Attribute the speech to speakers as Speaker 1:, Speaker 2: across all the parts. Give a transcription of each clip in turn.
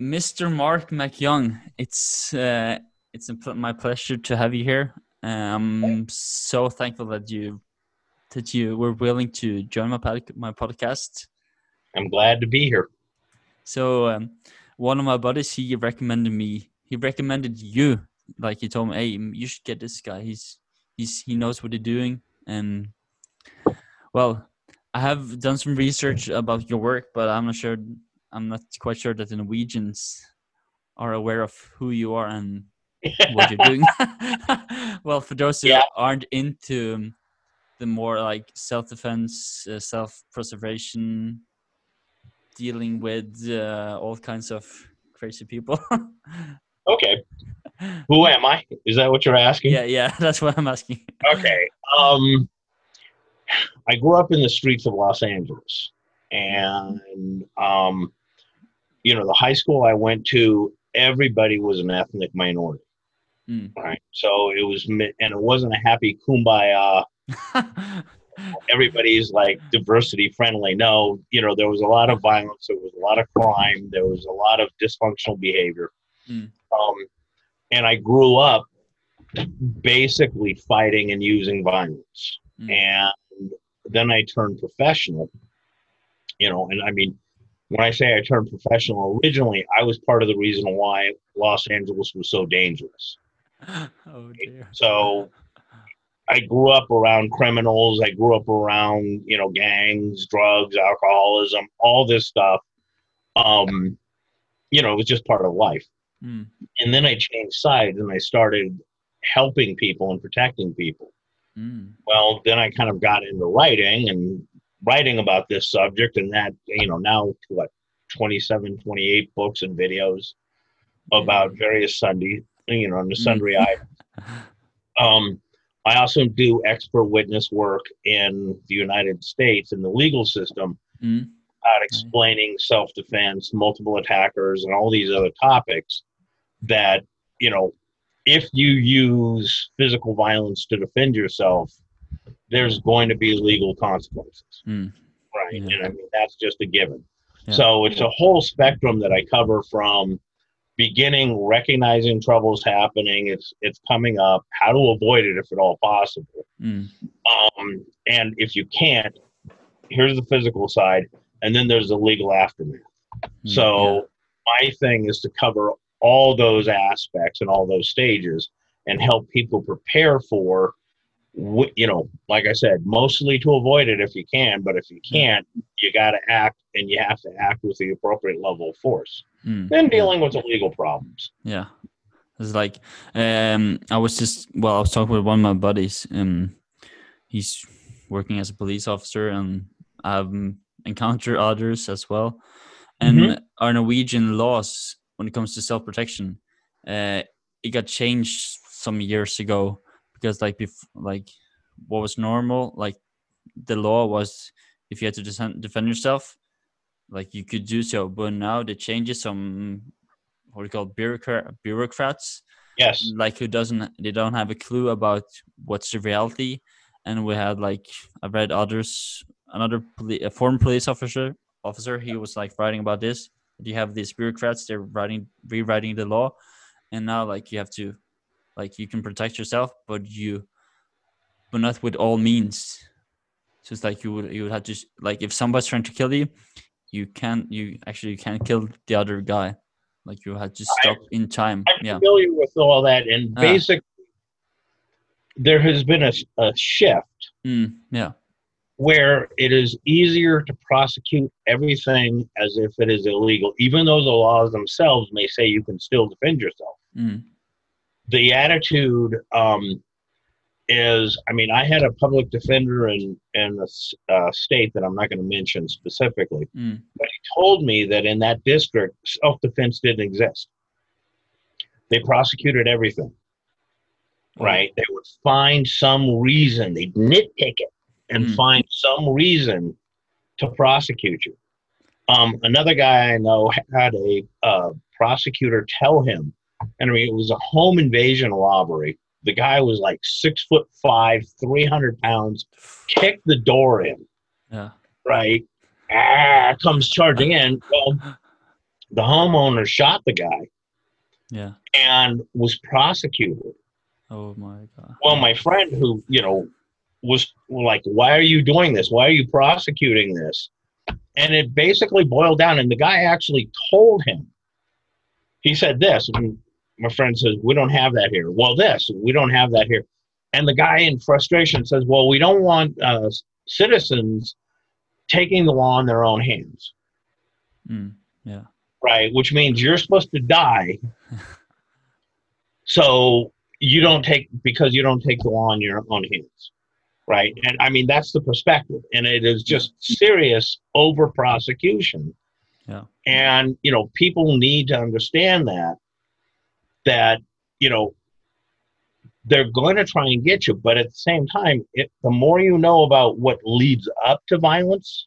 Speaker 1: Mr. Marc MacYoung, it's uh, it's my pleasure to have you here. I'm so thankful that you that you were willing to join my pod, my podcast.
Speaker 2: I'm glad to be here.
Speaker 1: So um, one of my buddies he recommended me. He recommended you. Like he told me, hey, you should get this guy. He's he's he knows what he's doing. And well, I have done some research about your work, but I'm not sure. I'm not quite sure that the Norwegians are aware of who you are and what you're doing. well, for those who yeah. aren't into the more like self-defense, uh, self-preservation, dealing with uh, all kinds of crazy people.
Speaker 2: okay. Who am I? Is that what you're asking?
Speaker 1: Yeah, yeah, that's what I'm asking.
Speaker 2: okay. Um, I grew up in the streets of Los Angeles, and um, you know, the high school I went to, everybody was an ethnic minority. Mm. Right. So it was, and it wasn't a happy kumbaya. Everybody's like diversity friendly. No, you know, there was a lot of violence. There was a lot of crime. There was a lot of dysfunctional behavior. Mm. Um, and I grew up basically fighting and using violence. Mm. And then I turned professional, you know, and I mean, when I say I turned professional, originally I was part of the reason why Los Angeles was so dangerous. oh dear. So I grew up around criminals. I grew up around you know gangs, drugs, alcoholism, all this stuff. Um, you know, it was just part of life. Mm. And then I changed sides and I started helping people and protecting people. Mm. Well, then I kind of got into writing and writing about this subject, and that you know now what 27, 28 books and videos about various Sunday you know, on the mm. sundry items. Um, I also do expert witness work in the United States in the legal system mm. about explaining self defense, multiple attackers, and all these other topics that, you know, if you use physical violence to defend yourself, there's going to be legal consequences. Mm. Right. Yeah. And I mean, that's just a given. Yeah. So it's a whole spectrum that I cover from beginning recognizing troubles happening it's it's coming up how to avoid it if at all possible mm. um, and if you can't here's the physical side and then there's the legal aftermath mm, so my thing is to cover all those aspects and all those stages and help people prepare for you know like i said mostly to avoid it if you can but if you can't you got to act and you have to act with the appropriate level of force. Mm. then dealing with the legal problems.
Speaker 1: Yeah. It's like um i was just well i was talking with one of my buddies um he's working as a police officer and i've encountered others as well. And mm-hmm. our norwegian laws when it comes to self-protection uh it got changed some years ago because like bef- like what was normal like the law was if you had to defend yourself like you could do so. But now the changes some what we call bureaucrat bureaucrats
Speaker 2: yes.
Speaker 1: like who doesn't they don't have a clue about what's the reality. And we had like i read others another poli- a former police officer officer he was like writing about this. You have these bureaucrats they're writing rewriting the law. And now like you have to like you can protect yourself but you but not with all means. So it's like you would you would have to like if somebody's trying to kill you you can't you actually you can't kill the other guy. Like you had to stop I, in time.
Speaker 2: I'm
Speaker 1: yeah.
Speaker 2: familiar with all that and ah. basically there has been a, a shift
Speaker 1: mm, yeah.
Speaker 2: where it is easier to prosecute everything as if it is illegal even though the laws themselves may say you can still defend yourself. Mm the attitude um, is I mean, I had a public defender in, in a uh, state that I'm not going to mention specifically, mm. but he told me that in that district, self defense didn't exist. They prosecuted everything, mm. right? They would find some reason, they'd nitpick it and mm. find some reason to prosecute you. Um, another guy I know had a uh, prosecutor tell him and I mean, it was a home invasion robbery. The guy was like six foot five, 300 pounds, kicked the door in.
Speaker 1: Yeah.
Speaker 2: Right. Ah, comes charging in. Well, the homeowner shot the guy
Speaker 1: Yeah.
Speaker 2: and was prosecuted.
Speaker 1: Oh my god.
Speaker 2: Well, my friend who, you know, was like, why are you doing this? Why are you prosecuting this? And it basically boiled down, and the guy actually told him. He said this, and my friend says, We don't have that here. Well, this, we don't have that here. And the guy in frustration says, Well, we don't want uh, citizens taking the law in their own hands,
Speaker 1: Mm, yeah.
Speaker 2: right? Which means you're supposed to die. so you don't take, because you don't take the law in your own hands, right? And I mean, that's the perspective. And it is just serious over prosecution.
Speaker 1: Yeah.
Speaker 2: And, you know, people need to understand that, that, you know, they're going to try and get you, but at the same time, it, the more you know about what leads up to violence,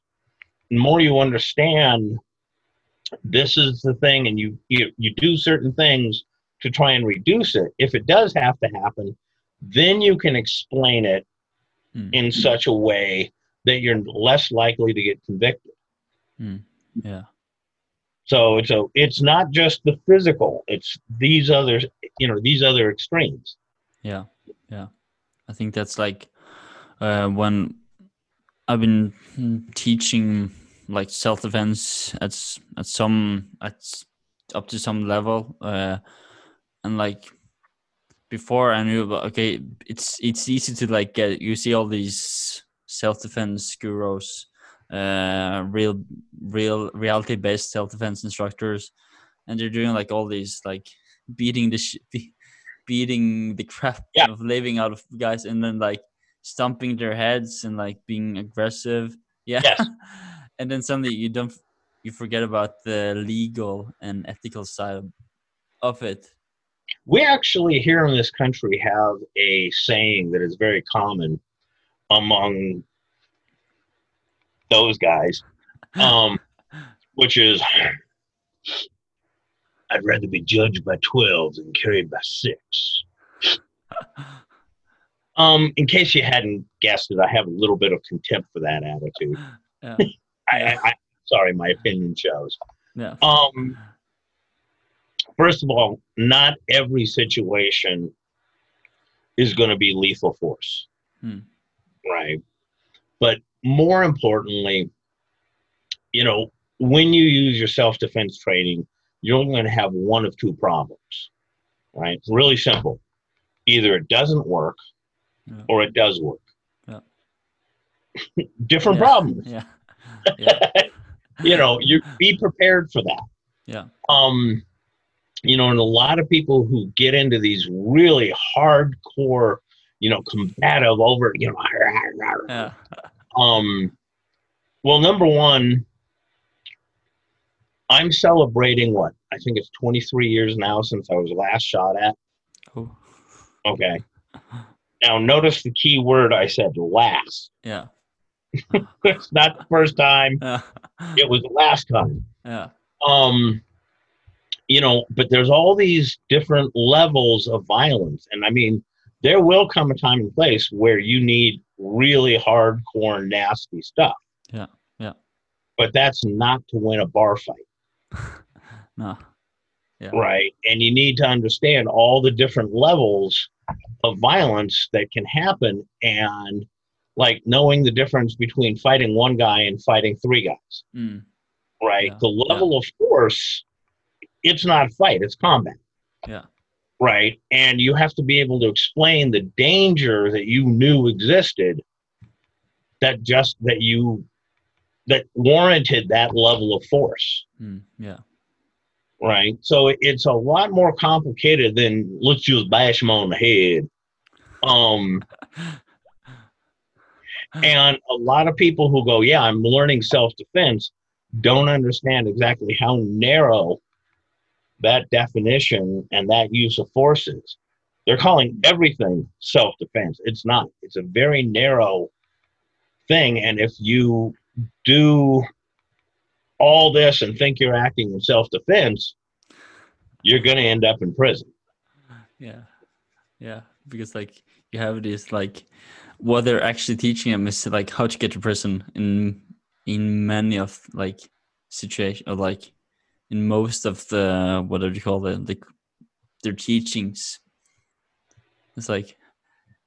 Speaker 2: the more you understand this is the thing, and you you, you do certain things to try and reduce it. If it does have to happen, then you can explain it
Speaker 1: Mm.
Speaker 2: in such a way that you're less likely to get convicted.
Speaker 1: Yeah.
Speaker 2: So it's a it's not just the physical; it's these other you know these other extremes.
Speaker 1: Yeah, yeah. I think that's like uh, when I've been teaching like self defense at at some at up to some level, uh, and like before I knew about okay, it's it's easy to like get you see all these self defense gurus, uh, real real reality based self defense instructors, and they're doing like all these like beating the sh- be- beating the crap
Speaker 2: Yeah.
Speaker 1: of living out of guys and then like stomping their heads and like being aggressive yeah
Speaker 2: Yes.
Speaker 1: and then suddenly you don't you forget about the legal and ethical side of, of it
Speaker 2: We actually here in this country have a saying that is very common among those guys, um, which is, "I'd rather be judged by twelve than carried by six. Um, in case you hadn't guessed it, I have a little bit of contempt for that attitude.
Speaker 1: yeah
Speaker 2: I, I, I sorry, my opinion shows.
Speaker 1: yeah
Speaker 2: Um, first of all, not every situation is going to be lethal force,
Speaker 1: Hmm.
Speaker 2: right? But more importantly, you know, when you use your self defense training, you're only going to have one of two problems, right? It's really simple. Either it doesn't work
Speaker 1: Yeah.
Speaker 2: or it does work.
Speaker 1: Yeah.
Speaker 2: Different
Speaker 1: Yeah.
Speaker 2: problems.
Speaker 1: yeah yeah
Speaker 2: you know, you be prepared for that.
Speaker 1: yeah
Speaker 2: um you know and a lot of people who get into these really hardcore you know combative over you know
Speaker 1: yeah
Speaker 2: um well number one i'm celebrating what? I think it's 23 years now since i was last shot at.
Speaker 1: Oh
Speaker 2: okay. Now notice the key word i said last.
Speaker 1: Yeah.
Speaker 2: It's not the first time.
Speaker 1: Yeah.
Speaker 2: It was the last time.
Speaker 1: Yeah.
Speaker 2: Um you know but there's all these different levels of violence. And i mean there will come a time and place where you need really hardcore nasty stuff
Speaker 1: Yeah, yeah.
Speaker 2: but that's not to win a bar fight
Speaker 1: no Yeah.
Speaker 2: right and you need to understand all the different levels of violence that can happen and like knowing the difference between fighting one guy and fighting three guys
Speaker 1: mm.
Speaker 2: right?
Speaker 1: Yeah,
Speaker 2: The level of force, it's not a fight, it's combat.
Speaker 1: Yeah.
Speaker 2: Right. And you have to be able to explain the danger that you knew existed that just that you that warranted that level of force.
Speaker 1: Mm. yeah
Speaker 2: Right. So it's a lot more complicated than let's just bash him on the head. Um and a lot of people who go, Yeah, I'm learning self defense, don't understand exactly how narrow that definition and that use of forces. They're calling everything self defense. It's not, it's a very narrow thing. And if you do all this and think you're acting in self defense, you're going to end up in prison.
Speaker 1: yeah yeah because like you have this like what they're actually teaching them is like how to get to prison in in many of like situation or like in most of the what do you call it like their teachings. It's like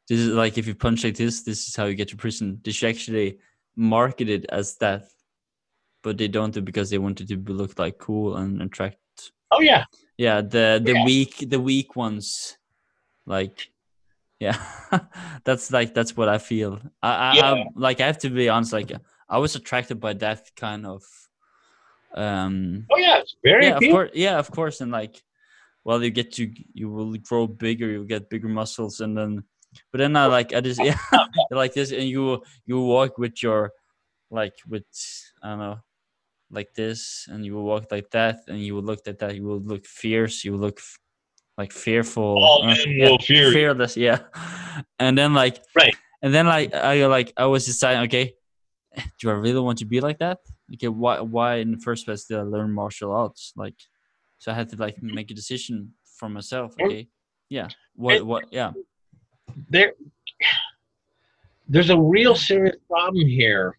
Speaker 1: this is like if you punch like this, this is how you get to prison. They should actually market it as that, but they don't do because they wanted to look like cool and attract.
Speaker 2: Oh yeah,
Speaker 1: yeah. The the
Speaker 2: Yeah.
Speaker 1: weak the weak ones, like yeah, that's like that's what I feel. I, I,
Speaker 2: Yeah.
Speaker 1: I like I have to be honest. Like I was attracted by that kind of um
Speaker 2: oh yeah, it's very
Speaker 1: yeah, of course. Yeah, of course. And like, well, you get to you will grow bigger. You get bigger muscles, and then, but then I like I just yeah like this, and you you walk with your like with I don't know like this, and you will walk like that, and you will look at that. You will look fierce. You will look like fearful.
Speaker 2: All
Speaker 1: uh, yeah,
Speaker 2: will fear you.
Speaker 1: fearless. Yeah, and then like
Speaker 2: Right.
Speaker 1: and then like I like I was deciding okay. Do I really want to be like that? Okay, why why in the first place did I learn martial arts? Like, so I had to like make a decision for myself. Okay, yeah, what what yeah
Speaker 2: there there's a real serious problem here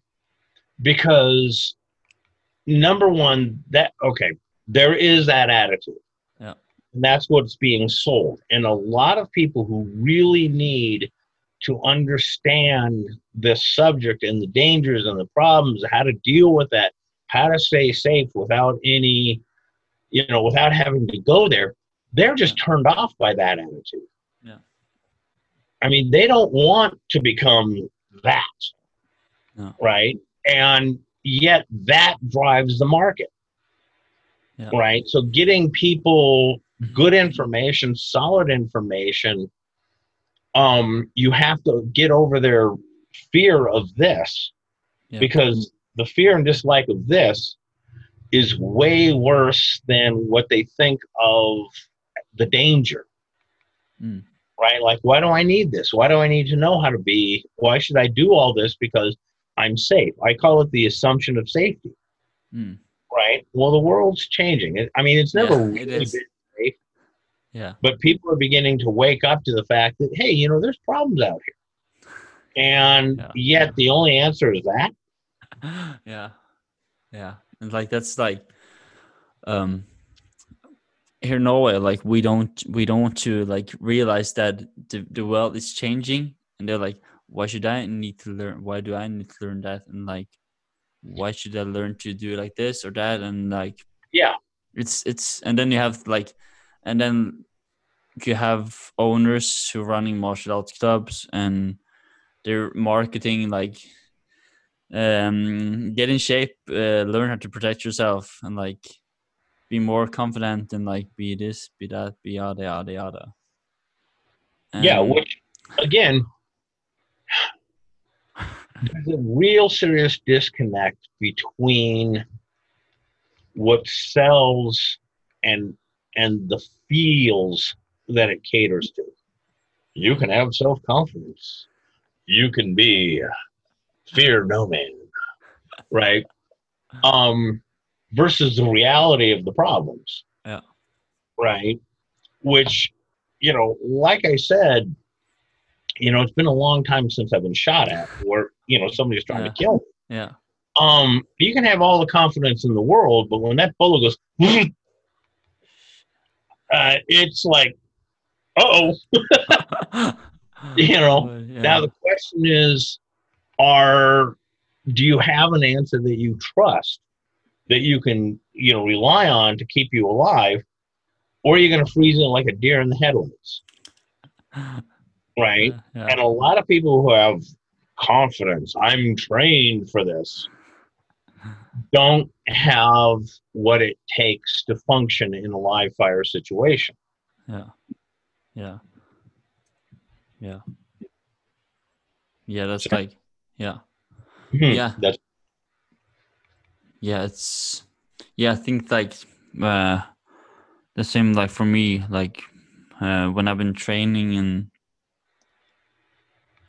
Speaker 2: because number one that okay there is that attitude
Speaker 1: Yeah.
Speaker 2: and that's what's being sold and a lot of people who really need to understand this subject and the dangers and the problems how to deal with that how to stay safe without any you know without having to go there they're just turned off by that attitude Yeah. I mean, they don't want to become that,
Speaker 1: No.
Speaker 2: right? And yet that drives the market,
Speaker 1: Yeah.
Speaker 2: right? So getting people mm-hmm. good information, solid information, um, you have to get over their fear of this
Speaker 1: Yeah.
Speaker 2: because the fear and dislike of this is way worse than what they think of the danger
Speaker 1: Mm.
Speaker 2: right? Like, why do I need this? Why do I need to know how to be? Why should I do all this? Because I'm safe. I call it the assumption of safety,
Speaker 1: Mm.
Speaker 2: right? Well, the world's changing. I mean, it's never
Speaker 1: Yeah,
Speaker 2: really
Speaker 1: is.
Speaker 2: been
Speaker 1: yeah
Speaker 2: but people are beginning to wake up to the fact that, hey, you know, there's problems out here. And
Speaker 1: Yeah.
Speaker 2: yet the only answer is that.
Speaker 1: yeah yeah and like that's like um here in norway like we don't we don't want to like realize that the, the world is changing and they're like why should i need to learn why do i need to learn that and like why should i learn to do like this or that and like
Speaker 2: Yeah.
Speaker 1: it's it's and then you have like and then you have owners who are running martial arts clubs and they're marketing like um get in shape uh, learn how to protect yourself and like be more confident and like be this be that be yada yada yada.
Speaker 2: Yeah, which, again, there's a real serious disconnect between what sells and and the feels that it caters to. You can have self confidence. You can be fear no man, right? Um, versus the reality of the problems.
Speaker 1: Yeah.
Speaker 2: Right. Which, you know, like I said, you know, it's been a long time since I've been shot at, or you know, somebody's trying
Speaker 1: Yeah.
Speaker 2: to kill me
Speaker 1: yeah
Speaker 2: um, you can have all the confidence in the world, but when that bullet goes, uh, it's like, oh, You know,
Speaker 1: yeah.
Speaker 2: now the question is, are do you have an answer that you trust that you can, you know, rely on to keep you alive, or are you going to freeze in like a deer in the headlights, right?
Speaker 1: yeah,
Speaker 2: And a lot of people who have confidence, I'm trained for this, don't have what it takes to function in a live fire situation.
Speaker 1: yeah. Yeah. Yeah. Yeah that's
Speaker 2: So-
Speaker 1: like yeah.
Speaker 2: Hmm,
Speaker 1: Yeah.
Speaker 2: That's
Speaker 1: yeah it's yeah i think like uh the same like for me like uh when i've been training and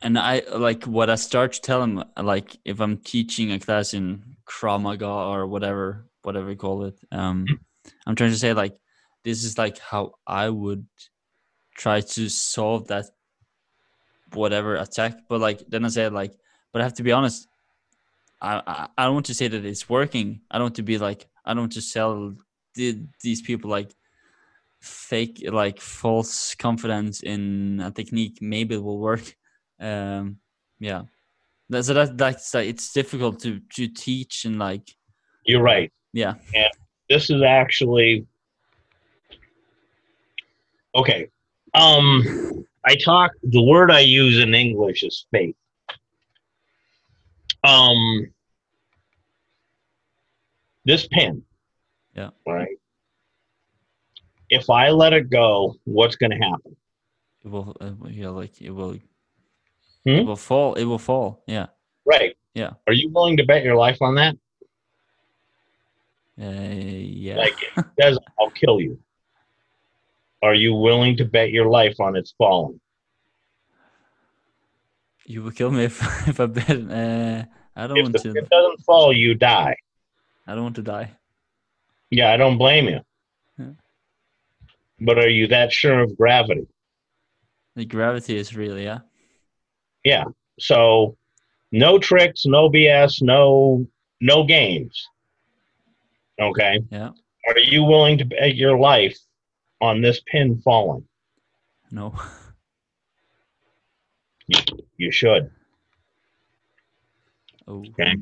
Speaker 1: and i like what i start to tell them like if i'm teaching a class in Krav Maga or whatever whatever you call it. Um i'm trying to say like this is like how i would try to solve that whatever attack. But like then i said like but i have to be honest. I, I I don't want to say that it's working. I don't want to be like I don't want to sell did these people like fake like false confidence in a technique. Maybe it will work. Um yeah so that that's like it's difficult to to teach and like
Speaker 2: you're right.
Speaker 1: Yeah.
Speaker 2: And this is actually okay um i talk the word i use in english is faith. Um this pen.
Speaker 1: Yeah.
Speaker 2: Right. If I let it go, what's going to happen?
Speaker 1: It will, uh, yeah, like it will,
Speaker 2: hmm?
Speaker 1: it will fall. It will fall. Yeah.
Speaker 2: Right.
Speaker 1: Yeah.
Speaker 2: Are you willing to bet your life on that?
Speaker 1: Uh, yeah.
Speaker 2: Like it says, I'll kill you. Are you willing to bet your life on its falling?
Speaker 1: You will kill me if, if I bet. Uh, I don't
Speaker 2: if
Speaker 1: want
Speaker 2: the
Speaker 1: to.
Speaker 2: If it doesn't fall, you die.
Speaker 1: I don't want to die.
Speaker 2: Yeah, I don't blame you.
Speaker 1: Yeah.
Speaker 2: But are you that sure of gravity?
Speaker 1: The gravity is real, yeah.
Speaker 2: Yeah. So no tricks, no BS, no no games. Okay.
Speaker 1: Yeah.
Speaker 2: Are you willing to bet your life on this pin falling?
Speaker 1: No.
Speaker 2: You, you should.
Speaker 1: Oh.
Speaker 2: Okay.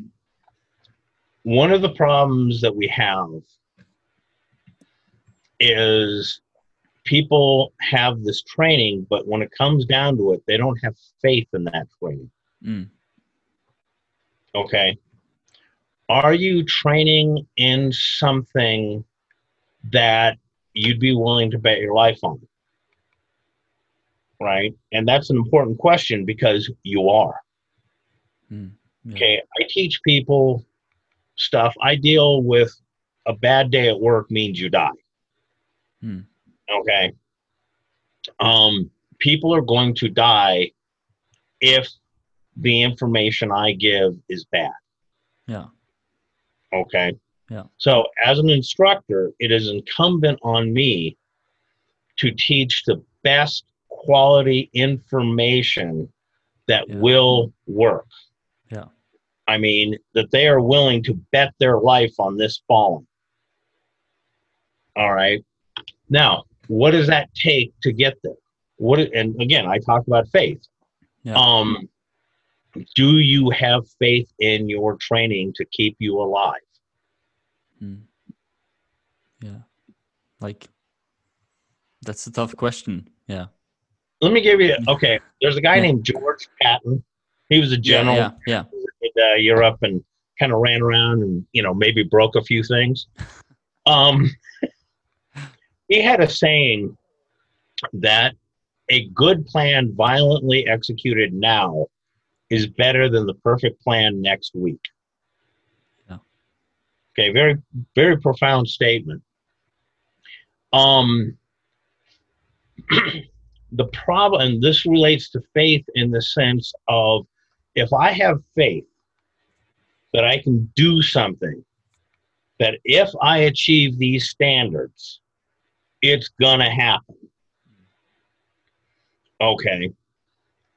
Speaker 2: One of the problems that we have is people have this training, but when it comes down to it, they don't have faith in that training.
Speaker 1: Mm.
Speaker 2: Okay. Are you training in something that you'd be willing to bet your life on? Right. And that's an important question because you are.
Speaker 1: Mm. Yeah.
Speaker 2: Okay. I teach people stuff. I deal with a bad day at work means you die.
Speaker 1: Hmm.
Speaker 2: Okay. Um, people are going to die if the information I give is bad.
Speaker 1: Yeah.
Speaker 2: Okay.
Speaker 1: Yeah.
Speaker 2: So, as an instructor, it is incumbent on me to teach the best quality information that
Speaker 1: Yeah.
Speaker 2: will work.
Speaker 1: Yeah.
Speaker 2: I mean, that they are willing to bet their life on this falling. All right. Now, what does that take to get there? What and again, I talk about faith.
Speaker 1: Yeah.
Speaker 2: Um, do you have faith in your training to keep you alive?
Speaker 1: Mm. Yeah. Like, that's a tough question. Yeah.
Speaker 2: Let me give you. Okay, there's a guy named George Patton. He was a general
Speaker 1: Yeah. Yeah.
Speaker 2: in uh, Europe and kind of ran around and you know maybe broke a few things. Um, he had a saying that a good plan violently executed now is better than the perfect plan next week. Okay, very very profound statement. Um, the problem, and this relates to faith in the sense of if I have faith that I can do something, that if I achieve these standards, it's gonna happen. Okay.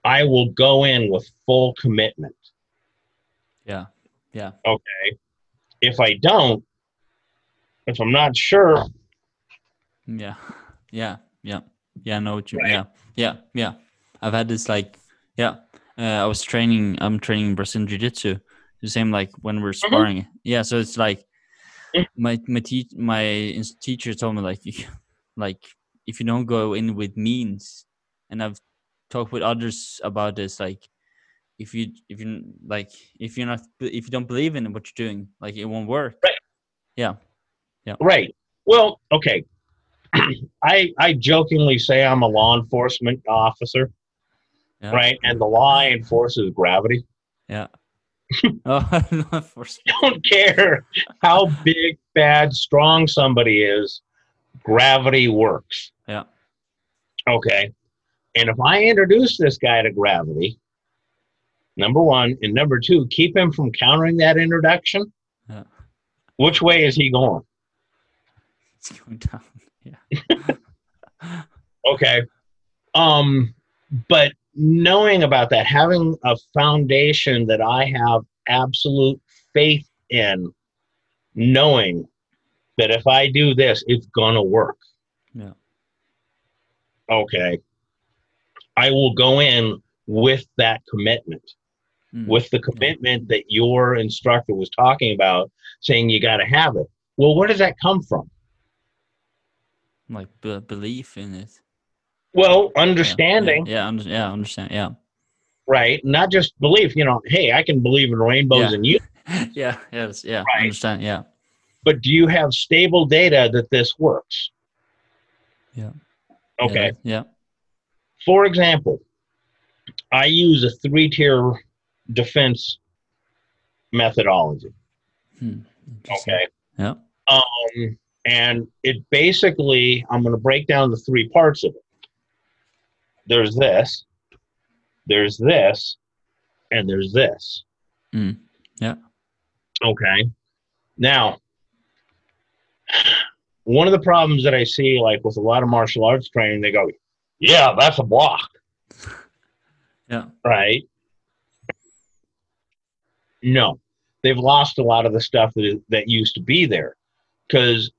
Speaker 2: I will go in with full commitment.
Speaker 1: Yeah. Yeah.
Speaker 2: Okay. If I don't, if I'm not sure,
Speaker 1: Yeah. Yeah. Yeah. Yeah. I know what you
Speaker 2: Right.
Speaker 1: Yeah. Yeah. Yeah. I've had this like, yeah. Uh, I was training, I'm training Brazilian Jiu Jitsu. The same like when we're sparring. Yeah. So it's like, my my te- my teacher told me like like if you don't go in with means and i've talked with others about this like if you if you like if you're not if you don't believe in what you're doing like it won't work
Speaker 2: Right.
Speaker 1: yeah
Speaker 2: right. Well, okay. I I jokingly say I'm a law enforcement officer,
Speaker 1: yeah
Speaker 2: right? And the law enforces gravity.
Speaker 1: yeah oh
Speaker 2: don't care how big, bad, strong somebody is, gravity works.
Speaker 1: Yeah.
Speaker 2: Okay. And if I introduce this guy to gravity, number one, and number two, keep him from countering that introduction,
Speaker 1: Yeah.
Speaker 2: which way is he going?
Speaker 1: it's going down yeah
Speaker 2: Okay. Um, but knowing about that, having a foundation that I have absolute faith in, knowing that if I do this, it's gonna work.
Speaker 1: Yeah.
Speaker 2: Okay. I will go in with that commitment,
Speaker 1: Mm.
Speaker 2: with the commitment that your instructor was talking about, saying you got to have it. Well, where does that come from?
Speaker 1: like be- belief in it.
Speaker 2: Well,
Speaker 1: Yeah,
Speaker 2: understanding,
Speaker 1: Yeah, yeah, under, yeah, understand. Yeah,
Speaker 2: right? Not just belief. You know, hey, I can believe in rainbows
Speaker 1: Yeah.
Speaker 2: and you,
Speaker 1: yeah, yes, yeah.
Speaker 2: Right.
Speaker 1: Understand. Yeah,
Speaker 2: but do you have stable data that this works?
Speaker 1: Yeah.
Speaker 2: Okay.
Speaker 1: Yeah.
Speaker 2: For example, I use a three tier defense methodology.
Speaker 1: Hmm.
Speaker 2: Okay.
Speaker 1: Yeah.
Speaker 2: Um, and it basically, I'm going to break down the three parts of it. There's this, there's this, and there's this.
Speaker 1: Mm, yeah.
Speaker 2: Okay. Now, one of the problems that I see, like with a lot of martial arts training, they go, yeah, that's a block.
Speaker 1: Yeah.
Speaker 2: Right. No, they've lost a lot of the stuff that, that used to be there. Because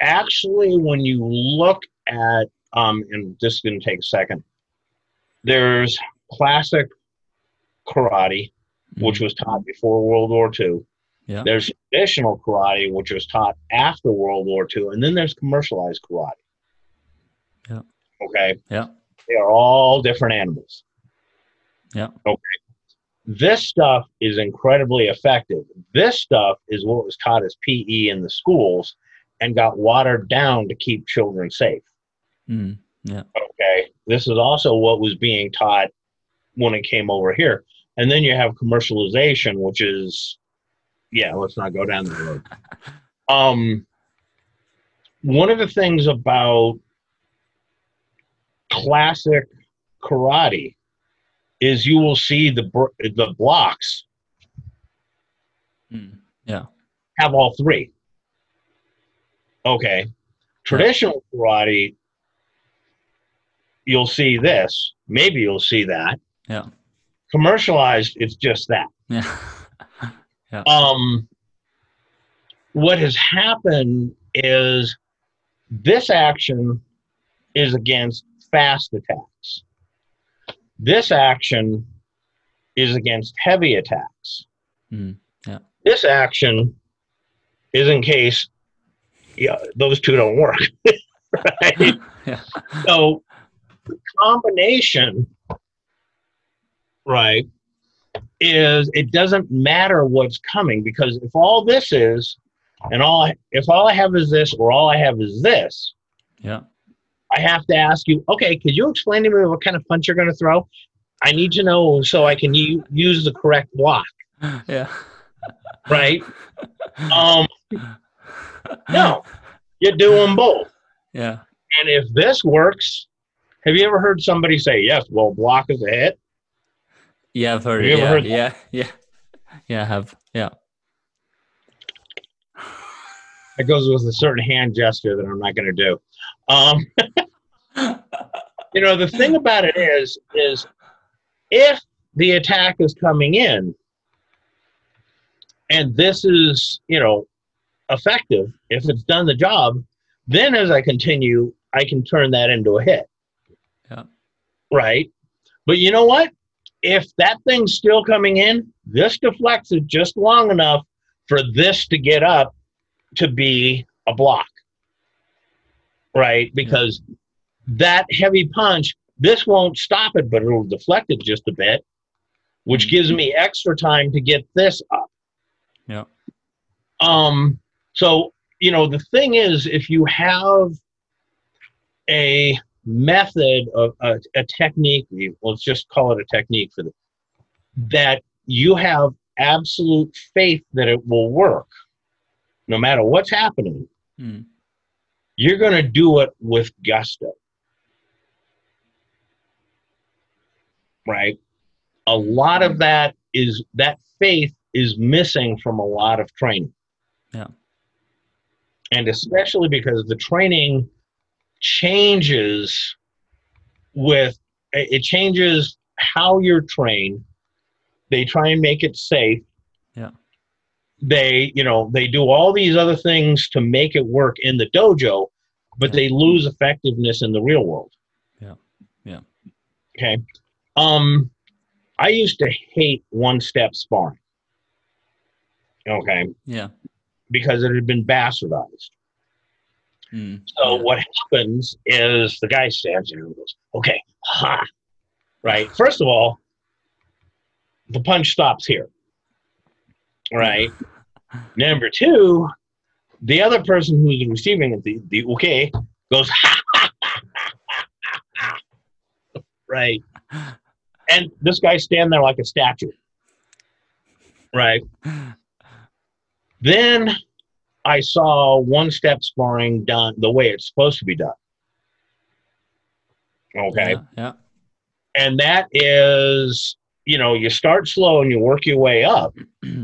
Speaker 2: actually, when you look at, um, and this is going to take a second, there's classic karate, which was taught before World War II.
Speaker 1: Yeah.
Speaker 2: There's traditional karate, which was taught after World War II, and then there's commercialized karate.
Speaker 1: Yeah.
Speaker 2: Okay.
Speaker 1: Yeah.
Speaker 2: They are all different animals.
Speaker 1: Yeah.
Speaker 2: Okay. This stuff is incredibly effective. This stuff is what was taught as PE in the schools and got watered down to keep children safe.
Speaker 1: Mm, yeah.
Speaker 2: Okay. This is also what was being taught when it came over here. And then you have commercialization, which is, yeah, let's not go down the road. Um, one of the things about classic karate is you will see the the blocks
Speaker 1: Mm, yeah.
Speaker 2: have all three. Okay. Traditional karate, you'll see this. Maybe you'll see that.
Speaker 1: Yeah.
Speaker 2: Commercialized, it's just that.
Speaker 1: Yeah.
Speaker 2: Um, what has happened is this action is against fast attacks. This action is against heavy attacks.
Speaker 1: Mm, yeah.
Speaker 2: This action is in case yeah, those two don't work. right?
Speaker 1: yeah.
Speaker 2: So the combination, right, is it doesn't matter what's coming because if all this is, and all I, if all I have is this, or all I have is this,
Speaker 1: Yeah.
Speaker 2: I have to ask you, okay, could you explain to me what kind of punch you're going to throw? I need to know so I can u- use the correct block,
Speaker 1: Yeah.
Speaker 2: right? Um, no, you do them both.
Speaker 1: Yeah.
Speaker 2: And if this works, have you ever heard somebody say, yes, well, block is a hit?
Speaker 1: Yeah, I've heard
Speaker 2: Have
Speaker 1: it.
Speaker 2: you ever
Speaker 1: Yeah,
Speaker 2: heard
Speaker 1: yeah, yeah, yeah. I have. Yeah.
Speaker 2: That goes with a certain hand gesture that I'm not going to do. Um, you know, the thing about it is, is if the attack is coming in, and this is, you know, effective, if it's done the job, then as I continue, I can turn that into a hit.
Speaker 1: Yeah.
Speaker 2: Right. But you know what? If that thing's still coming in, this deflects it just long enough for this to get up to be a block. Right? Because that heavy punch, this won't stop it, but it'll deflect it just a bit, which gives me extra time to get this up.
Speaker 1: Yeah.
Speaker 2: Um, so, you know, the thing is, if you have a method of a, a technique, let's just call it a technique for the, that you have absolute faith that it will work, no matter what's happening,
Speaker 1: Mm,
Speaker 2: you're going to do it with gusto. Right? A lot of that is that faith is missing from a lot of training.
Speaker 1: Yeah.
Speaker 2: And especially because the training changes with it changes how you're trained. They try and make it safe.
Speaker 1: Yeah.
Speaker 2: they you know they do all these other things to make it work in the dojo but
Speaker 1: Yeah.
Speaker 2: they lose effectiveness in the real world
Speaker 1: Yeah. Yeah.
Speaker 2: okay um i used to hate one step sparring okay
Speaker 1: Yeah.
Speaker 2: because it had been bastardized
Speaker 1: Mm.
Speaker 2: so
Speaker 1: yeah.
Speaker 2: what happens is the guy stands there and goes okay ha right first of all the punch stops here right Number two, the other person who's receiving it, the, the okay, goes, "Ha!" right. And this guy stand there like a statue. Right. Then I saw one step sparring done the way it's supposed to be done. Okay.
Speaker 1: Yeah. yeah.
Speaker 2: And that is, you know, you start slow and you work your way up.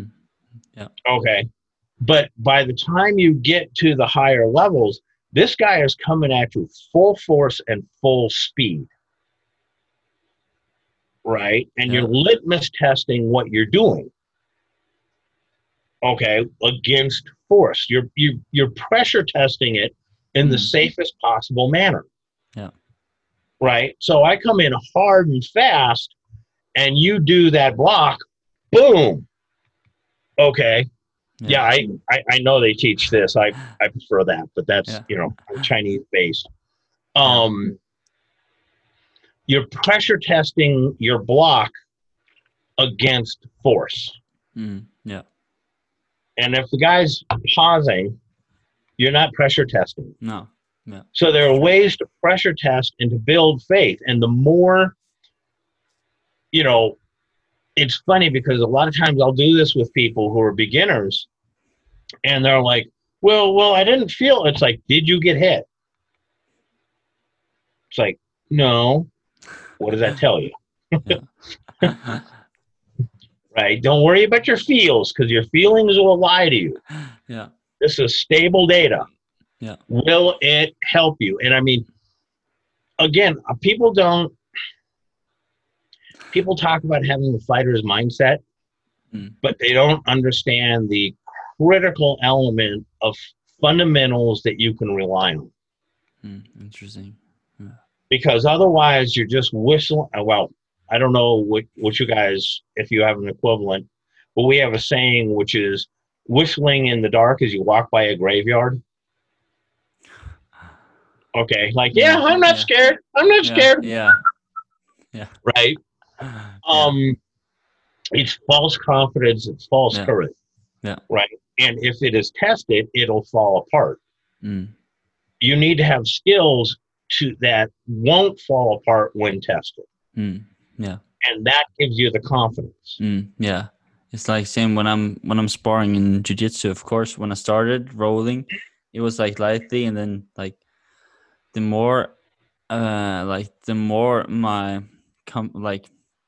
Speaker 2: Yeah. Okay. But by the time you get to the higher levels, this guy is coming at you full force and full speed. Right? And
Speaker 1: Yeah.
Speaker 2: you're litmus testing what you're doing. Okay, against force. You're you you're pressure testing it in the
Speaker 1: Mhm.
Speaker 2: safest possible manner.
Speaker 1: Yeah.
Speaker 2: Right? So I come in hard and fast and you do that block, boom. Okay yeah, I, I I know they teach this. I I prefer that, but that's
Speaker 1: Yeah.
Speaker 2: you know Chinese based. Um, you're pressure testing your block against force,
Speaker 1: Mm. Yeah.
Speaker 2: And if the guy's pausing, you're not pressure testing.
Speaker 1: No. no.
Speaker 2: So there are ways to pressure test and to build faith, and the more, you know, it's funny because a lot of times I'll do this with people who are beginners, and they're like, "Well, well, I didn't feel." It's like, did you get hit? It's like, no. What does that tell you? Right? Don't worry about your feels because your feelings will lie to you.
Speaker 1: yeah.
Speaker 2: This is stable data.
Speaker 1: Yeah.
Speaker 2: Will it help you? And I mean, again, uh, people don't. People talk about having the fighter's mindset,
Speaker 1: Mm.
Speaker 2: but they don't understand the critical element of fundamentals that you can rely on.
Speaker 1: Mm. Interesting.
Speaker 2: Because otherwise, you're just whistling. uh, Well, I don't know what, what you guys, if you have an equivalent, but we have a saying which is whistling in the dark as you walk by a graveyard. Okay, like yeah, I'm not
Speaker 1: Yeah.
Speaker 2: scared. I'm not
Speaker 1: Yeah.
Speaker 2: scared.
Speaker 1: Yeah. Yeah.
Speaker 2: Right? Um, it's false confidence. It's false
Speaker 1: Yeah.
Speaker 2: courage.
Speaker 1: Yeah.
Speaker 2: Right. And if it is tested, it'll fall apart.
Speaker 1: Mm.
Speaker 2: You need to have skills to that won't fall apart when tested,
Speaker 1: Mm. Yeah.
Speaker 2: and that gives you the confidence.
Speaker 1: Mm. Yeah. It's like same when I'm when I'm sparring in jiu-jitsu, of course, when I started rolling, it was like lightly and then like the more uh like the more my com like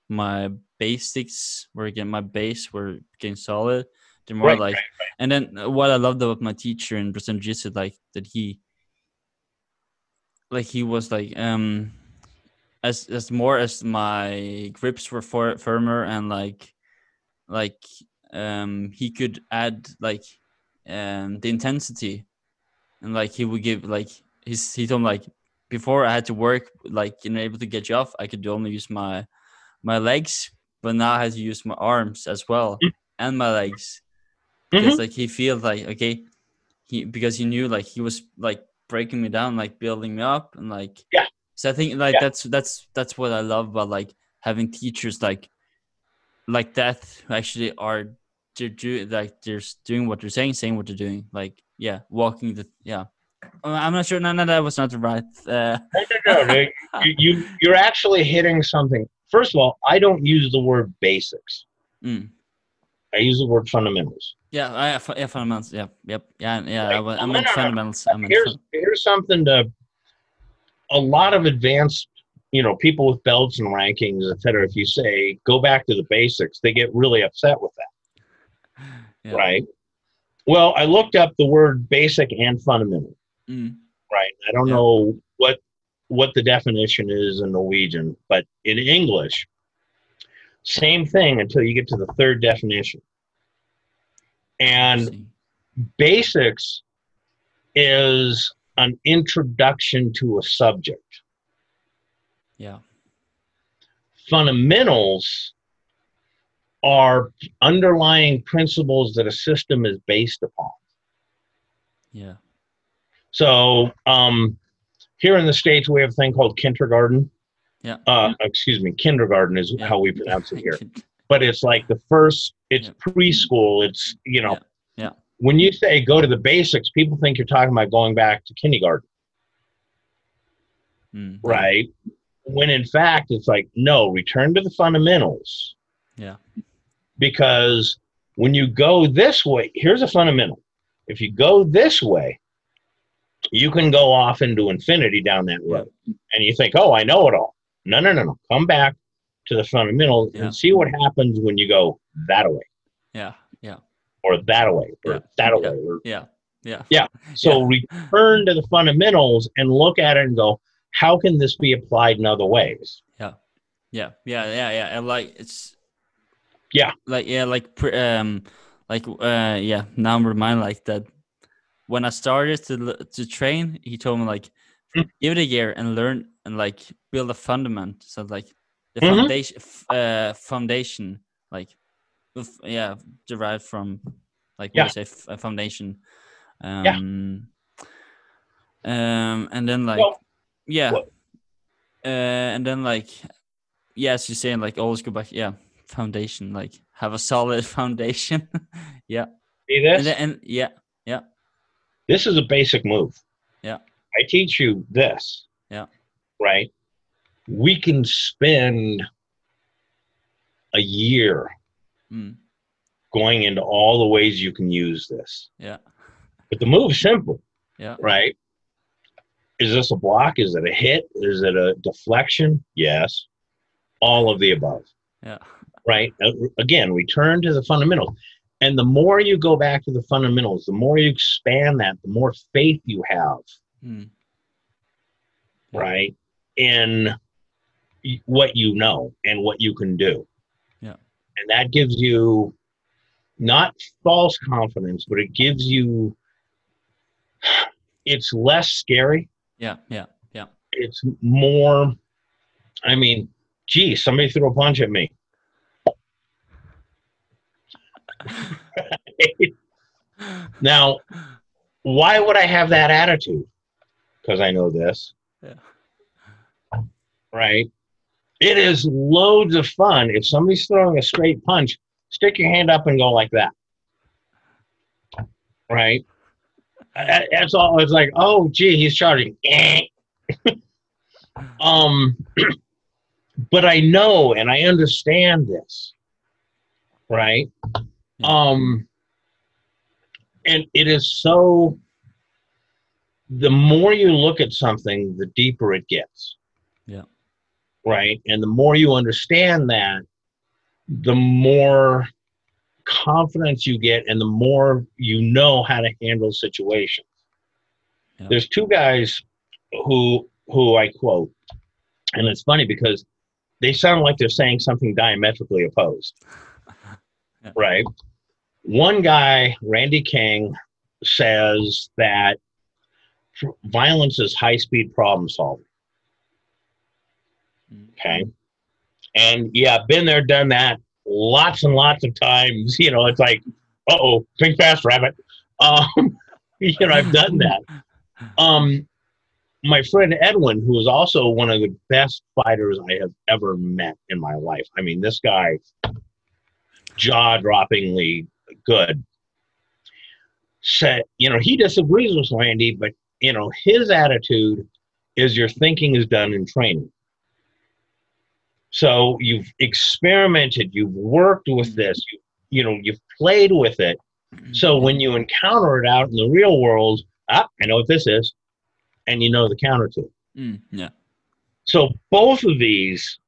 Speaker 1: my basics were getting my base were getting solid, the more
Speaker 2: Right,
Speaker 1: like and then what I loved about my teacher in Brazilian Jiu-Jitsu, like that he like he was like um as as more as my grips were for, firmer and like like um he could add like um the intensity and like he would give like he's he told me like before I had to work like you know able to get you off I could only use my my legs but now I had to use my arms as well
Speaker 2: Mm.
Speaker 1: and my legs
Speaker 2: Mhm.
Speaker 1: because like he feels like okay he because he knew like he was like breaking me down like building me up and like
Speaker 2: Yeah.
Speaker 1: So i think like
Speaker 2: Yeah.
Speaker 1: that's that's that's what i love about like having teachers like like that who actually are they're do like they're doing what they're saying saying what they're doing like yeah walking the yeah i'm not sure no no that was not the right uh
Speaker 2: No, no, no. you, you you're actually hitting something. First of all, I don't use the word basics.
Speaker 1: mm.
Speaker 2: I use the word fundamentals.
Speaker 1: yeah I, yeah fundamentals yeah yep yeah yeah I,
Speaker 2: Right.
Speaker 1: I
Speaker 2: No,
Speaker 1: meant fundamentals i meant
Speaker 2: here's
Speaker 1: fun-
Speaker 2: here's something to a lot of advanced you know people with belts and rankings et cetera if you say go back to the basics they get really upset with that
Speaker 1: yeah.
Speaker 2: right well i looked up the word basic and fundamental
Speaker 1: mm.
Speaker 2: right i don't
Speaker 1: Yeah.
Speaker 2: know what what the definition is in norwegian but in english same thing until you get to the third definition And basics is an introduction to a subject.
Speaker 1: Yeah.
Speaker 2: Fundamentals are underlying principles that a system is based upon.
Speaker 1: Yeah.
Speaker 2: So, um, here in the States, we have a thing called kindergarten.
Speaker 1: Yeah.
Speaker 2: Uh, excuse me, kindergarten is
Speaker 1: Yeah.
Speaker 2: how we pronounce it here. But it's like the first, it's
Speaker 1: Yeah.
Speaker 2: preschool. It's, you know,
Speaker 1: Yeah. Yeah.
Speaker 2: when you say go to the basics, people think you're talking about going back to kindergarten,
Speaker 1: Mm,
Speaker 2: right? When in fact, it's like, no, return to the fundamentals.
Speaker 1: Yeah.
Speaker 2: Because when you go this way, here's a fundamental. If you go this way, you can go off into infinity down that road. And you think, oh, I know it all. No, no, no, no. Come back to the fundamentals
Speaker 1: Yeah.
Speaker 2: and see what happens when you go that way
Speaker 1: Yeah. Yeah.
Speaker 2: or that way or
Speaker 1: Yeah.
Speaker 2: that
Speaker 1: Yeah.
Speaker 2: way. Or,
Speaker 1: Yeah. Yeah.
Speaker 2: Yeah. so return to the fundamentals and look at it and go, how can this be applied in other ways?
Speaker 1: Yeah, yeah, yeah, yeah. yeah And like it's
Speaker 2: Yeah.
Speaker 1: like yeah, like pre- um, like uh, yeah. Now I'm reminded like that when I started to to train, he told me like
Speaker 2: Mm.
Speaker 1: give it a year and learn and like build a fundament. So like the
Speaker 2: Mhm.
Speaker 1: foundation, f- uh, foundation, like yeah, derived from like
Speaker 2: Yeah.
Speaker 1: what you say, a foundation. Um, um, and then like
Speaker 2: Well,
Speaker 1: yeah,
Speaker 2: well-
Speaker 1: uh, and then like yes, you're saying like always go back. Yeah, foundation, like have a solid foundation. yeah,
Speaker 2: See this?
Speaker 1: and then and yeah,
Speaker 2: this is a basic move.
Speaker 1: Yeah.
Speaker 2: I teach you this.
Speaker 1: Yeah.
Speaker 2: Right? We can spend a year
Speaker 1: mm,
Speaker 2: going into all the ways you can use this.
Speaker 1: yeah,
Speaker 2: But the move's simple,
Speaker 1: yeah,
Speaker 2: right? Is this a block? Is it a hit? Is it a deflection? Yes. All of the above.
Speaker 1: yeah,
Speaker 2: right? Uh, Again, return to the fundamentals. And the more you go back to the fundamentals, the more you expand that, the more faith you have,
Speaker 1: mm,
Speaker 2: right? In what you know and what you can do. And that gives you not false confidence, but it gives you, it's less scary.
Speaker 1: yeah, yeah, yeah.
Speaker 2: It's more, I mean, gee, somebody threw a punch at me. Now, why would I have that attitude? Because I know this.
Speaker 1: Yeah.
Speaker 2: Right? It is loads of fun. If somebody's throwing a straight punch, stick your hand up and go like that. Right? That's all. It's like, oh, gee, he's charging. um, but I know and I understand this. Right? Um, and it is so the more you look at something the deeper it gets. Right and the more you understand that the more confidence you get and the more you know how to handle situations
Speaker 1: Yeah.
Speaker 2: there's two guys who who i quote and it's funny because they sound like they're saying something diametrically opposed
Speaker 1: Yeah.
Speaker 2: right one guy, Randy King, says that violence is high speed problem solving.
Speaker 1: Mm.
Speaker 2: Okay. And yeah, been there, done that lots and lots of times. You know, it's like, uh oh, think fast, rabbit. Um, you know, I've done that. Um, my friend Edwin, who is also one of the best fighters I have ever met in my life. I mean, this guy, jaw droppingly good. Said, you know, he disagrees with Randy, but you know, his attitude is your thinking is done in training. So you've experimented, you've worked with this, you, you know, you've played with it. So when you encounter it out in the real world, ah, I know what this is, and you know the counter to it.
Speaker 1: Mm, yeah,
Speaker 2: So both of these,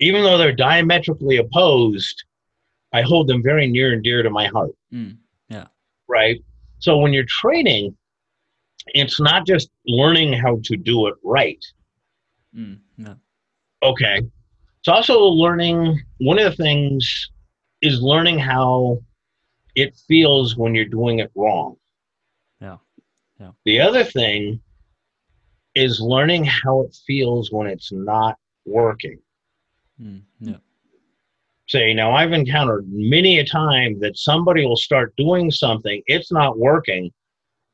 Speaker 2: even though they're diametrically opposed, I hold them very near and dear to my heart.
Speaker 1: mm,
Speaker 2: Right. So when you're training, it's not just learning how to do it right.
Speaker 1: mm, yeah,
Speaker 2: Okay. It's also learning, one of the things is learning how it feels when you're doing it wrong.
Speaker 1: Yeah. Yeah.
Speaker 2: The other thing is learning how it feels when it's not working.
Speaker 1: Mm, yeah.
Speaker 2: Say, now I've encountered many a time that somebody will start doing something, it's not working,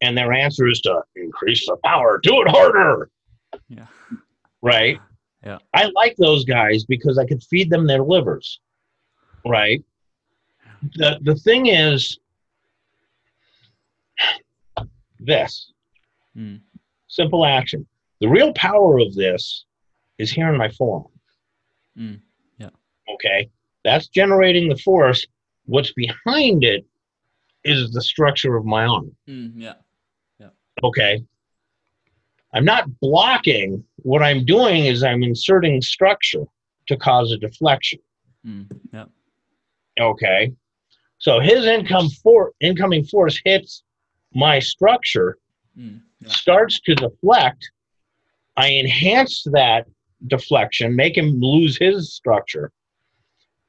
Speaker 2: and their answer is to increase the power, do it harder.
Speaker 1: Yeah.
Speaker 2: Right?
Speaker 1: Yeah.
Speaker 2: I like those guys because I could feed them their livers. Right? The the thing is this
Speaker 1: Mm,
Speaker 2: simple action. The real power of this is here in my forearm.
Speaker 1: mm, yeah.
Speaker 2: Okay. That's generating the force. What's behind it is the structure of my arm.
Speaker 1: Mm, yeah.
Speaker 2: Okay. I'm not blocking. What I'm doing is I'm inserting structure to cause a deflection.
Speaker 1: Mm, yeah.
Speaker 2: Okay. So his income for incoming force hits my structure,
Speaker 1: Mm, yeah.
Speaker 2: starts to deflect. I enhance that deflection, make him lose his structure.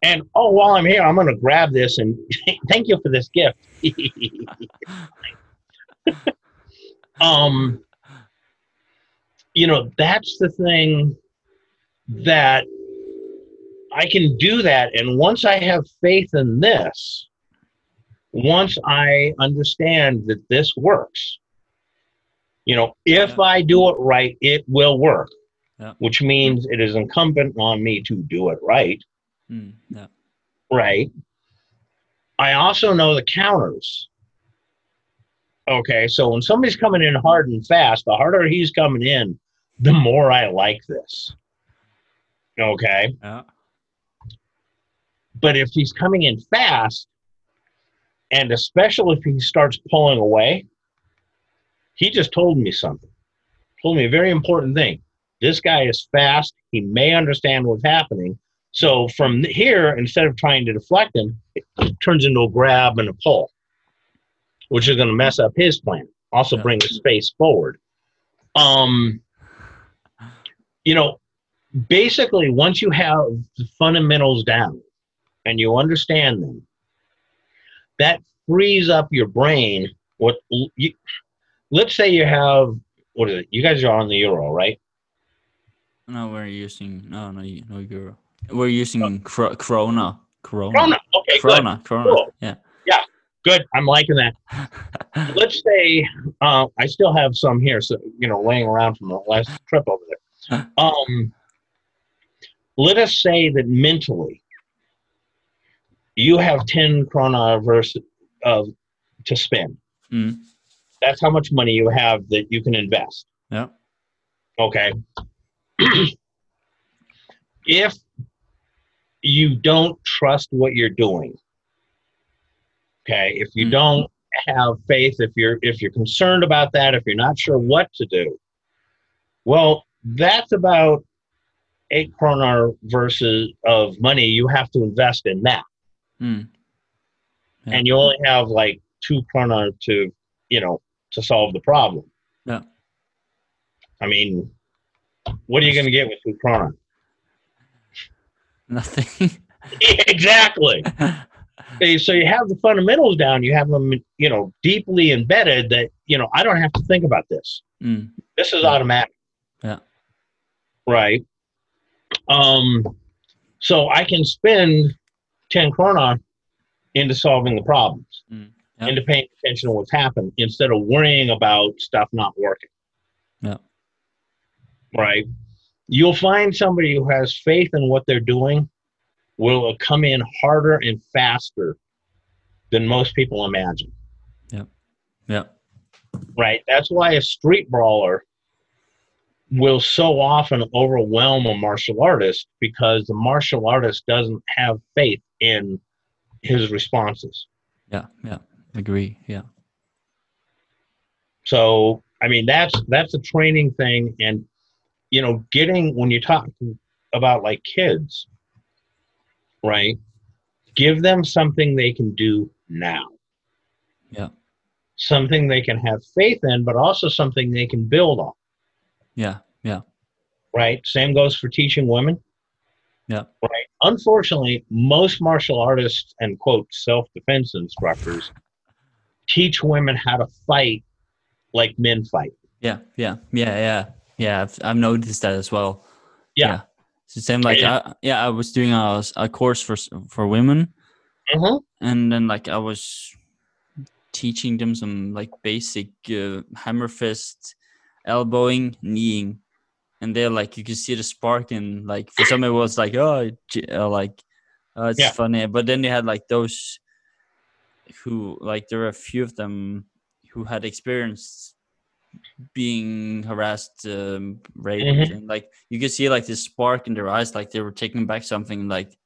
Speaker 2: And oh, while I'm here, I'm going to grab this and thank you for this gift. um, you know, that's the thing that I can do that. And once I have faith in this, once I understand that this works, you know, if
Speaker 1: Yeah.
Speaker 2: I do it right, it will work,
Speaker 1: Yeah.
Speaker 2: which means it is incumbent on me to do it right.
Speaker 1: Mm, yeah.
Speaker 2: right? I also know the counters. Okay, so when somebody's coming in hard and fast, the harder he's coming in, the more I like this. Okay,
Speaker 1: Yeah.
Speaker 2: but if he's coming in fast, and especially if he starts pulling away, he just told me something. Told me a very important thing. This guy is fast. He may understand what's happening. So from here, instead of trying to deflect him, it turns into a grab and a pull, which is going to mess up his plan. Also,
Speaker 1: Yeah.
Speaker 2: bring the space forward. Um, you know, basically, once you have the fundamentals down and you understand them, that frees up your brain. What you, let's say you have what is it? You guys are on the euro, right?
Speaker 1: No, we're using no, no, no euro. We're using cro- krona. Krona.
Speaker 2: Krona. Okay, good.
Speaker 1: Krona. Krona.
Speaker 2: Cool.
Speaker 1: Yeah.
Speaker 2: Good. I'm liking that. let's say uh, I still have some here, so you know, laying around from the last trip over there. Um, let us say that mentally, you have ten krona versus of to spend.
Speaker 1: Mm.
Speaker 2: That's how much money you have that you can invest.
Speaker 1: Yeah.
Speaker 2: Okay. if you don't trust what you're doing, okay, if you
Speaker 1: Mm.
Speaker 2: don't have faith, if you're if you're concerned about that, if you're not sure what to do, well, that's about eight kroner versus of money you have to invest in that,
Speaker 1: Mm. Yeah.
Speaker 2: and you only have like two kroner to you know to solve the problem.
Speaker 1: Yeah.
Speaker 2: I mean, what are you going to get with two kroner?
Speaker 1: Nothing.
Speaker 2: exactly. So you have the fundamentals down. You have them, you know, deeply embedded. That you know, I don't have to think about this.
Speaker 1: mm.
Speaker 2: This is automatic.
Speaker 1: Yeah.
Speaker 2: Right. Um. So I can spend ten krona into solving the problems,
Speaker 1: Mm. Yeah.
Speaker 2: into paying attention to what's happened, instead of worrying about stuff not working.
Speaker 1: Yeah.
Speaker 2: Right. You'll find somebody who has faith in what they're doing will come in harder and faster than most people imagine.
Speaker 1: Yeah. Yeah.
Speaker 2: Right. That's why a street brawler will so often overwhelm a martial artist because the martial artist doesn't have faith in his responses.
Speaker 1: Yeah. Yeah. Agree. Yeah.
Speaker 2: So, I mean, that's that's a training thing, and you know, getting when you talk about like kids, right? Give them something they can do now.
Speaker 1: Yeah.
Speaker 2: Something they can have faith in, but also something they can build on.
Speaker 1: Yeah. Yeah.
Speaker 2: right? Same goes for teaching women.
Speaker 1: Yeah.
Speaker 2: Right. unfortunately, most martial artists and quote self defense instructors teach women how to fight like men fight.
Speaker 1: Yeah, yeah, yeah, yeah, yeah. I've, I've noticed that as well.
Speaker 2: Yeah.
Speaker 1: It's the same. Like,
Speaker 2: Yeah.
Speaker 1: I, yeah, I was doing a, a course for for women,
Speaker 2: Mhm.
Speaker 1: and then like I was teaching them some like basic uh, hammer fist, elbowing, kneeing, and they're like you can see the spark and like for some it was like oh uh, like uh, it's
Speaker 2: Yeah.
Speaker 1: funny, but then you had like those who like there were a few of them who had experienced being harassed, um, raped,
Speaker 2: Mhm.
Speaker 1: and like you could see like this spark in their eyes, like they were taking back something like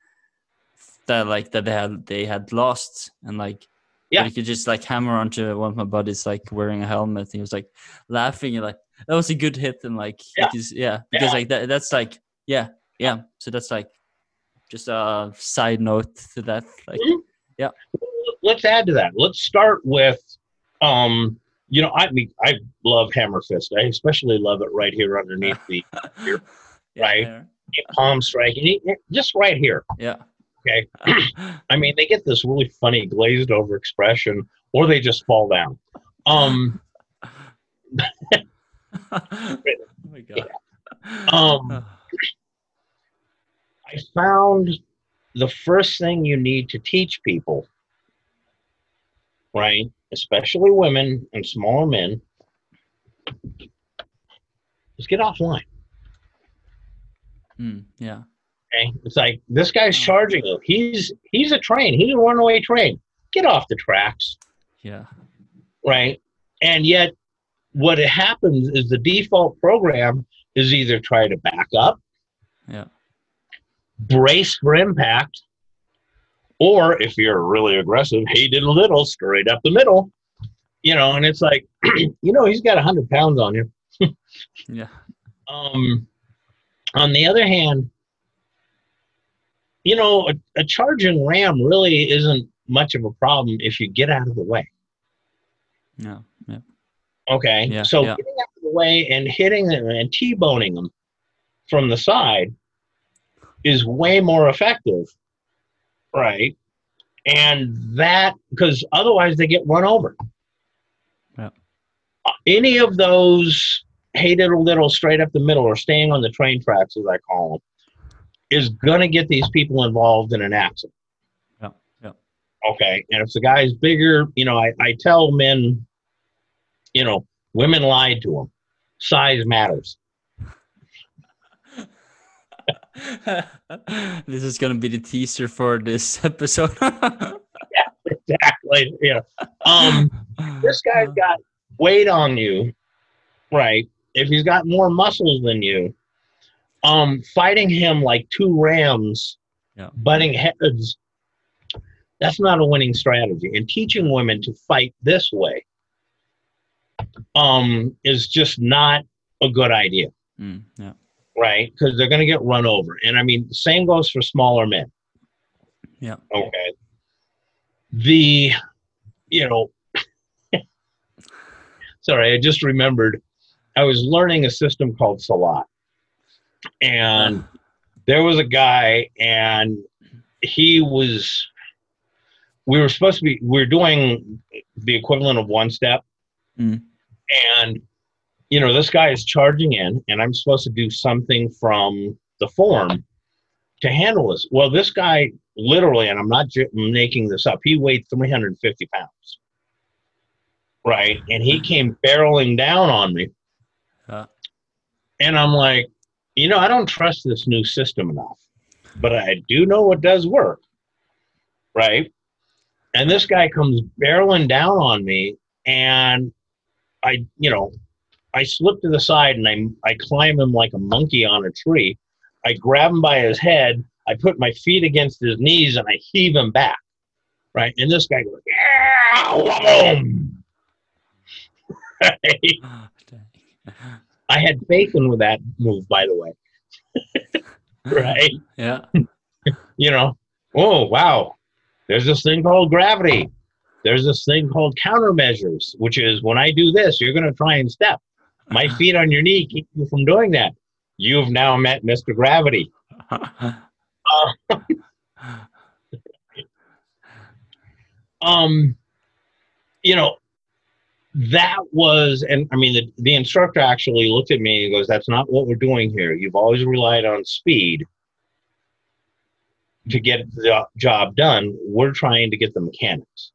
Speaker 1: that, like that they had they had lost, and like
Speaker 2: Yeah.
Speaker 1: you could just like hammer onto one of my buddies, like wearing a helmet. He was like laughing, and like that was a good hit, and like
Speaker 2: Yeah.
Speaker 1: is, yeah, because like that, that's like yeah, yeah. So that's like just a side note to that, like
Speaker 2: Mhm. Let's add to that. Let's start with, um, you know, I mean, I love Hammer Fist. I especially love it right here underneath the
Speaker 1: yeah,
Speaker 2: right?
Speaker 1: yeah,
Speaker 2: palm strike, and it- it- just right here.
Speaker 1: yeah.
Speaker 2: Okay. I mean, they get this really funny glazed over expression, or they just fall down. Um,
Speaker 1: oh my god.
Speaker 2: Um, I found the first thing you need to teach people, right, especially women and smaller men, is get offline.
Speaker 1: Mm, yeah.
Speaker 2: Okay, it's like this guy's charging you. He's he's a train. He's a runaway train. Get off the tracks,
Speaker 1: Yeah.
Speaker 2: right? And yet, what happens is the default program is either try to back up,
Speaker 1: Yeah.
Speaker 2: brace for impact, or if you're really aggressive, hey, did a little straight up the middle, you know. And it's like, you know, he's got a hundred pounds on you.
Speaker 1: Yeah.
Speaker 2: Um, on the other hand, you know, a, a charging ram really isn't much of a problem if you get out of the way.
Speaker 1: Yeah. Yeah.
Speaker 2: Okay.
Speaker 1: Yeah,
Speaker 2: so
Speaker 1: yeah.
Speaker 2: getting out of the way and hitting them and T-boning them from the side is way more effective. Right. And that, because otherwise they get run over.
Speaker 1: Yeah.
Speaker 2: Uh, Any of those hated a little straight up the middle or staying on the train tracks, as I call them, is going to get these people involved in an accident.
Speaker 1: Yeah. Yeah.
Speaker 2: Okay. And if the guy's bigger, you know, I, I tell men, you know, women lied to them. Size matters.
Speaker 1: this is gonna be the teaser for this episode.
Speaker 2: yeah, Exactly. Yeah. Um, this guy's got weight on you, right? If he's got more muscles than you, um, fighting him like two rams,
Speaker 1: Yeah.
Speaker 2: butting heads, that's not a winning strategy. And teaching women to fight this way, um, is just not a good idea.
Speaker 1: Mm, yeah.
Speaker 2: Right? Because they're going to get run over. And I mean, the same goes for smaller men.
Speaker 1: Yeah.
Speaker 2: Okay. The, you know, sorry, I just remembered I was learning a system called Silat. And there was a guy, and he was, we were supposed to be, we are doing the equivalent of one step.
Speaker 1: Mm.
Speaker 2: And you know, this guy is charging in, and I'm supposed to do something from the form to handle this. Well, this guy literally, and I'm not j- making this up, he weighed 350 pounds. Right. And he came barreling down on me.
Speaker 1: Uh.
Speaker 2: And I'm like, you know, I don't trust this new system enough, but I do know what does work. Right. And this guy comes barreling down on me, and I, you know, I slip to the side and I I climb him like a monkey on a tree. I grab him by his head. I put my feet against his knees and I heave him back. Right, and this guy goes, yeah, boom. Right? I had faith in with that move, by the way. Right,
Speaker 1: Yeah.
Speaker 2: you know. Oh wow, there's this thing called gravity. There's this thing called countermeasures, which is when I do this, you're going to try and step. My feet on your knee keep you from doing that. You've now met Mr. Gravity. Uh, um, you know, that was, and I mean, the, the instructor actually looked at me and goes, That's not what we're doing here. You've always relied on speed to get the job done. We're trying to get the mechanics.